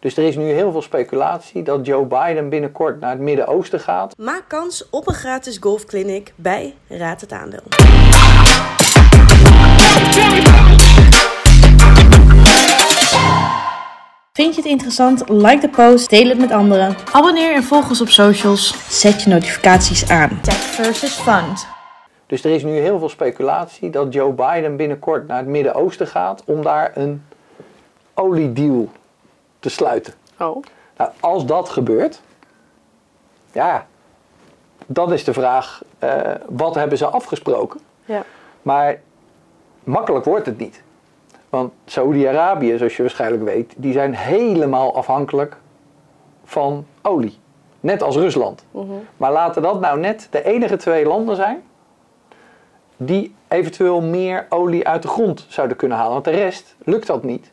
Dus er is nu heel veel speculatie dat Joe Biden binnenkort naar het Midden-Oosten gaat. Maak kans op een gratis golfclinic bij Raad het Aandeel. Vind je het interessant? Like de post, deel het met anderen. Abonneer en volg ons op socials. Zet je notificaties aan. Tech versus Fund. Dus er is nu heel veel speculatie dat Joe Biden binnenkort naar het Midden-Oosten gaat om daar een oliedeal te sluiten. Oh. Nou, als dat gebeurt, ja, dan is de vraag, eh, wat hebben ze afgesproken? Ja. Maar makkelijk wordt het niet. Want Saoedi-Arabië, zoals je waarschijnlijk weet, die zijn helemaal afhankelijk van olie. Net als Rusland. Maar laten dat nou net de enige twee landen zijn die eventueel meer olie uit de grond zouden kunnen halen. Want de rest lukt dat niet.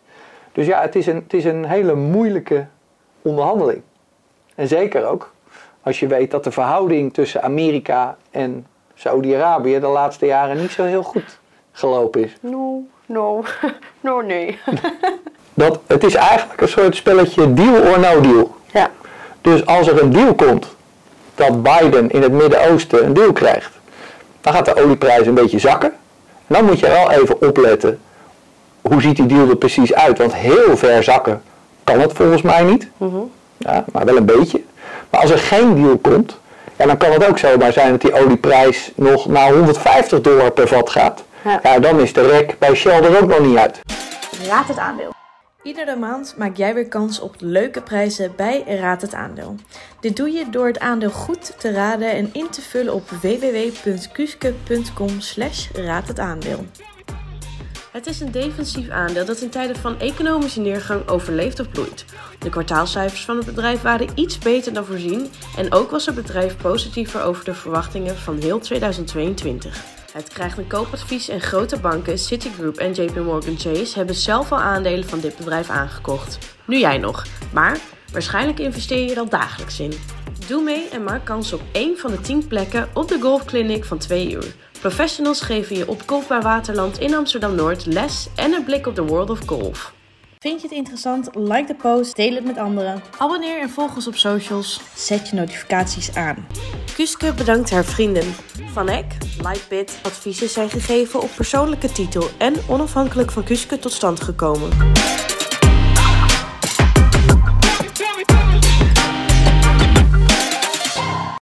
Dus ja, het is een, het is een hele moeilijke onderhandeling. En zeker ook als je weet dat de verhouding tussen Amerika en Saoedi-Arabië de laatste jaren niet zo heel goed gelopen is. No, no, no, nee. Dat, het is eigenlijk een soort spelletje deal or no deal. Ja. Dus als er een deal komt dat Biden in het Midden-Oosten een deal krijgt, dan gaat de olieprijs een beetje zakken. En dan moet je wel even opletten, hoe ziet die deal er precies uit? Want heel ver zakken kan het volgens mij niet. Ja, maar wel een beetje. Maar als er geen deal komt, ja, dan kan het ook zomaar zijn dat die olieprijs nog naar 150 dollar per vat gaat. Ja. Ja, dan is de rek bij Shell er ook nog niet uit. Raad het Aandeel. Iedere maand maak jij weer kans op leuke prijzen bij Raad het Aandeel. Dit doe je door het aandeel goed te raden en in te vullen op www.kuske.com slash raad het aandeel. Het is een defensief aandeel dat in tijden van economische neergang overleeft of bloeit. De kwartaalcijfers van het bedrijf waren iets beter dan voorzien en ook was het bedrijf positiever over de verwachtingen van heel 2022. Het krijgt een koopadvies en grote banken, Citigroup en JP Morgan Chase hebben zelf al aandelen van dit bedrijf aangekocht. Nu jij nog, maar waarschijnlijk investeer je er al dagelijks in. Doe mee en maak kans op één van de 10 plekken op de golfclinic van 2 uur. Professionals geven je op Golfbaar Waterland in Amsterdam-Noord les en een blik op de world of golf. Vind je het interessant? Like de post, deel het met anderen. Abonneer en volg ons op socials. Zet je notificaties aan. Kuske bedankt haar vrienden. Van Eck, Lightbit, adviezen zijn gegeven op persoonlijke titel en onafhankelijk van Kuske tot stand gekomen.